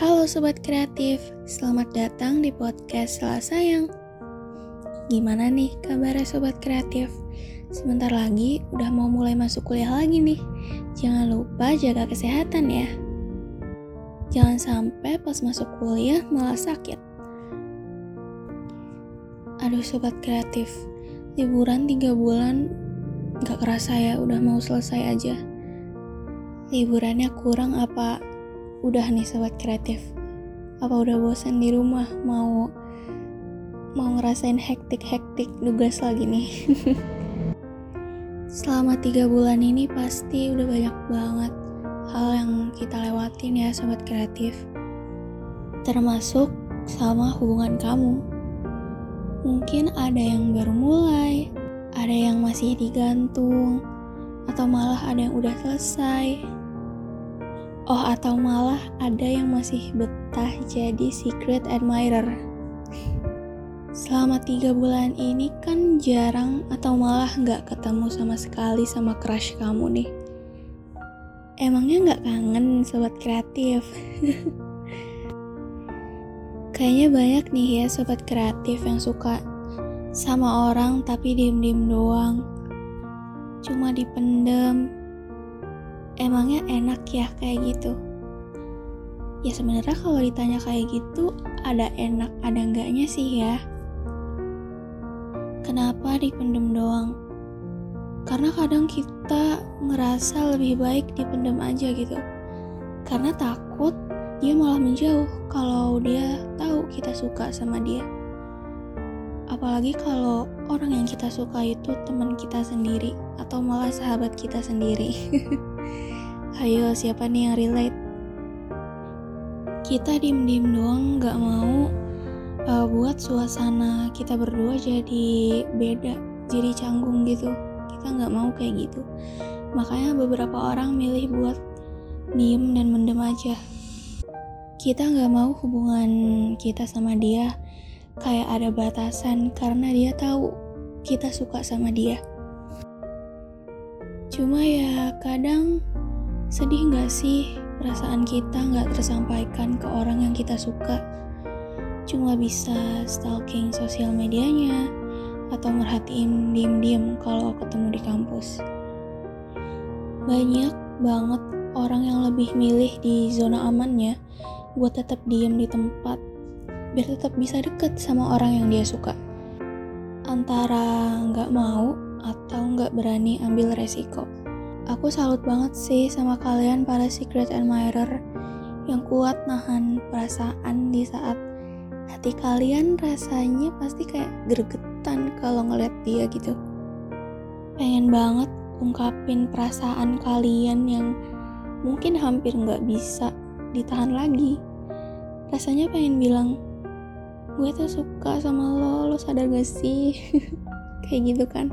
Halo Sobat Kreatif, selamat datang di podcast Salah Sayang. Gimana nih kabarnya Sobat Kreatif? Sebentar lagi udah mau mulai masuk kuliah lagi nih. Jangan lupa jaga kesehatan ya. Jangan sampai pas masuk kuliah malah sakit. Aduh Sobat Kreatif, liburan 3 bulan gak kerasa ya udah mau selesai aja. Liburannya kurang apa udah nih sobat kreatif. Apa udah bosan di rumah? Mau mau ngerasain hektik-hektik tugas lagi nih. Selama tiga bulan ini pasti udah banyak banget hal yang kita lewatin ya sobat kreatif. Termasuk sama hubungan kamu. Mungkin ada yang baru mulai ada yang masih digantung atau malah ada yang udah selesai Oh, atau malah ada yang masih betah jadi secret admirer. Selama tiga bulan ini kan jarang atau malah nggak ketemu sama sekali sama crush kamu nih. Emangnya nggak kangen sobat kreatif? Kayaknya banyak nih ya sobat kreatif yang suka sama orang tapi diem-diem doang. Cuma dipendem, emangnya enak ya kayak gitu? Ya sebenarnya kalau ditanya kayak gitu ada enak ada enggaknya sih ya. Kenapa dipendem doang? Karena kadang kita ngerasa lebih baik dipendem aja gitu. Karena takut dia malah menjauh kalau dia tahu kita suka sama dia. Apalagi kalau orang yang kita suka itu teman kita sendiri atau malah sahabat kita sendiri Ayo, siapa nih yang relate? Kita diem-diem doang gak mau uh, buat suasana kita berdua jadi beda, jadi canggung gitu. Kita gak mau kayak gitu. Makanya beberapa orang milih buat diem dan mendem aja. Kita gak mau hubungan kita sama dia kayak ada batasan karena dia tahu kita suka sama dia. Cuma ya kadang Sedih gak sih perasaan kita gak tersampaikan ke orang yang kita suka? Cuma bisa stalking sosial medianya atau merhatiin diem-diem kalau ketemu di kampus. Banyak banget orang yang lebih milih di zona amannya buat tetap diem di tempat biar tetap bisa deket sama orang yang dia suka. Antara nggak mau atau nggak berani ambil resiko. Aku salut banget sih sama kalian para secret admirer yang kuat nahan perasaan di saat hati kalian rasanya pasti kayak gregetan kalau ngeliat dia gitu. Pengen banget ungkapin perasaan kalian yang mungkin hampir nggak bisa ditahan lagi. Rasanya pengen bilang, gue tuh suka sama lo, lo sadar gak sih? kayak gitu kan.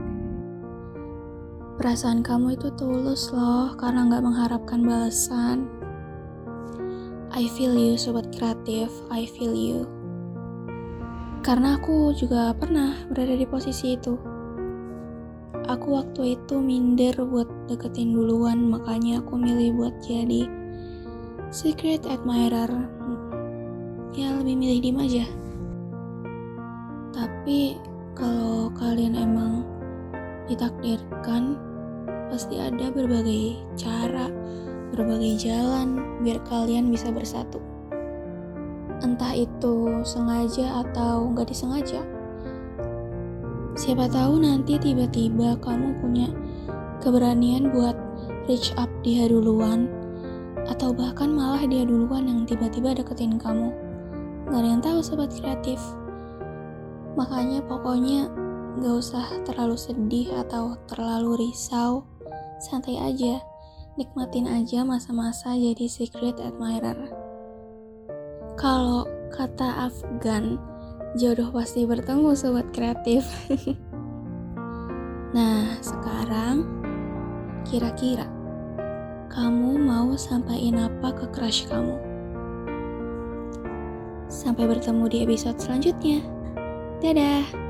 Perasaan kamu itu tulus loh karena nggak mengharapkan balasan. I feel you sobat kreatif, I feel you. Karena aku juga pernah berada di posisi itu. Aku waktu itu minder buat deketin duluan, makanya aku milih buat jadi secret admirer. Ya lebih milih diem aja. Tapi kalau kalian emang ditakdirkan pasti ada berbagai cara, berbagai jalan biar kalian bisa bersatu. Entah itu sengaja atau nggak disengaja. Siapa tahu nanti tiba-tiba kamu punya keberanian buat reach up dia duluan, atau bahkan malah dia duluan yang tiba-tiba deketin kamu. Gak ada yang tahu sobat kreatif. Makanya pokoknya gak usah terlalu sedih atau terlalu risau santai aja, nikmatin aja masa-masa jadi secret admirer. Kalau kata Afgan, jodoh pasti bertemu sobat kreatif. nah, sekarang kira-kira kamu mau sampaikan apa ke crush kamu? Sampai bertemu di episode selanjutnya. Dadah.